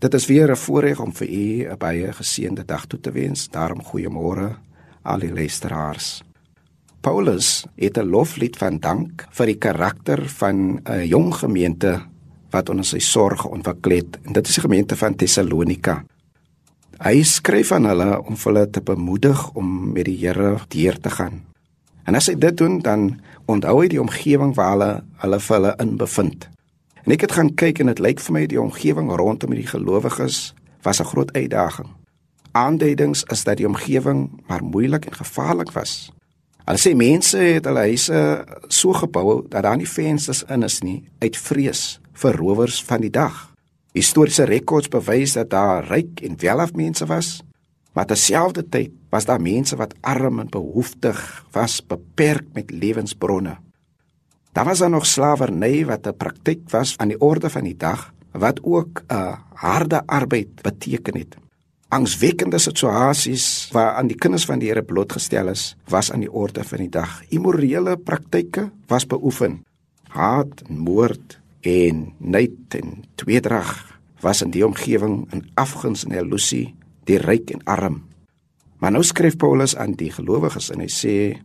Dit is weer 'n voorreg om vir u 'n baie geseënde dag toe te wens. Daarom goeiemôre al die luisteraars. Paulus het 'n loflied van dank vir die karakter van 'n jong gemeente wat onder sy sorg ontwikkel het. En dit is die gemeente van Tessalonika. Hy skryf aan hulle om hulle te bemoedig om met die Here deur te gaan. En as hy dit doen, dan onthou hy die omgewing waar hulle hulle vir hulle in bevind. En ek het gaan kyk en dit lyk vir my die omgewing rondom die gelowiges was 'n groot uitdaging. Aanduidings is dat die omgewing maar moeilik en gevaarlik was. Hulle sê mense het hulle huise so gebou dat daar nie vensters in is nie uit vrees vir rowers van die dag. Historiese rekords bewys dat daar ryk en welaf mense was, maar terselfdertyd was daar mense wat arm en behoeftig was, beperk met lewensbronne. Daar was dan nog slawerny wat 'n praktyk was aan die orde van die dag wat ook 'n harde arbeid beteken het. Angswekkende situasies waar aan die kinders van die Here blootgestel is, was aan die orde van die dag. Immorele praktyke was beoefen. Haat moord en nait en tweedrag was in die omgewing in afguns en jaloesie die ryk en arm. Maar nou skryf Paulus aan die gelowiges en hy sê: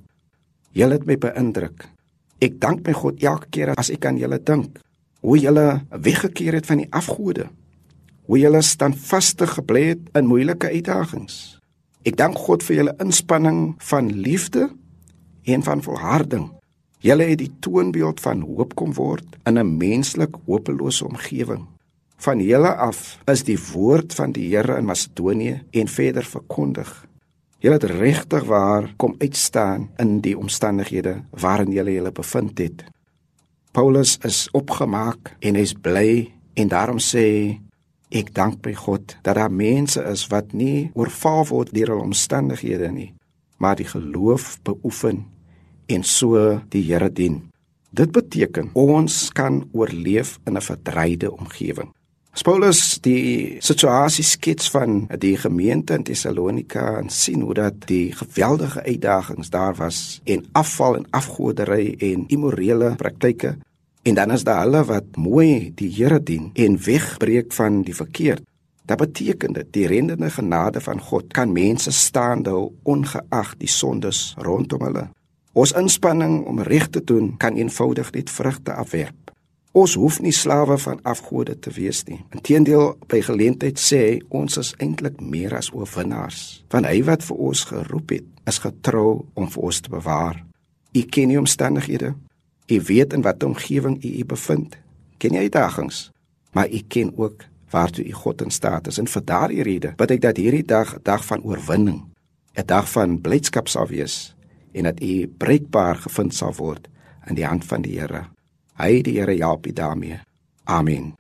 "Julle het my beïndruk Ek dank my God elke keer as ek aan julle dink. Hoe julle weggekeer het van die afgode. Hoe julle standvastig gebly het in moeilike uitdagings. Ek dank God vir julle inspanning van liefde en van volharding. Julle het die toonbeeld van hoop kom word in 'n menslik hopelose omgewing. Van julle af is die woord van die Here in Macedonië en verder verkondig. Julle het regtig waar kom uitstaan in die omstandighede waarin julle julle bevind het. Paulus is opgemaak en hy's bly en daarom sê ek dank by God dat daar mense is wat nie oorval word deur hul omstandighede nie, maar die geloof beoefen en so die Here dien. Dit beteken ons kan oorleef in 'n verdreide omgewing. As Paulus die situasie skets van die gemeente in Tessalonika en sien hoe dat die geweldige uitdagings daar was en afval en afgodery en immorele praktyke en dan is daar hulle wat mooi die Here dien en wegbreek van die verkeerd. Dit beteken dat die rendende genade van God kan mense staande hou ongeag die sondes rondom hulle. Ons inspanning om reg te doen kan eenvoudig net vrugte afwerp. Ons hoef nie slawe van afgode te wees nie. Inteendeel, by geleentheid sê hy ons is eintlik meer as oorwinnaars, want hy wat vir ons geroep het, is getrou om vir ons te bewaar. U ken die omstandighede. U weet in watter omgewing u u bevind. Ken jy uitdagings? Maar u ken ook waartoe u God in staat is. En vir daardie rede bid ek dat hierdie dag 'n dag van oorwinning, 'n dag van blydskap sal wees en dat u breekbaar gevind sal word in die hand van die Here. Hy die Here help u daarmee. Amen.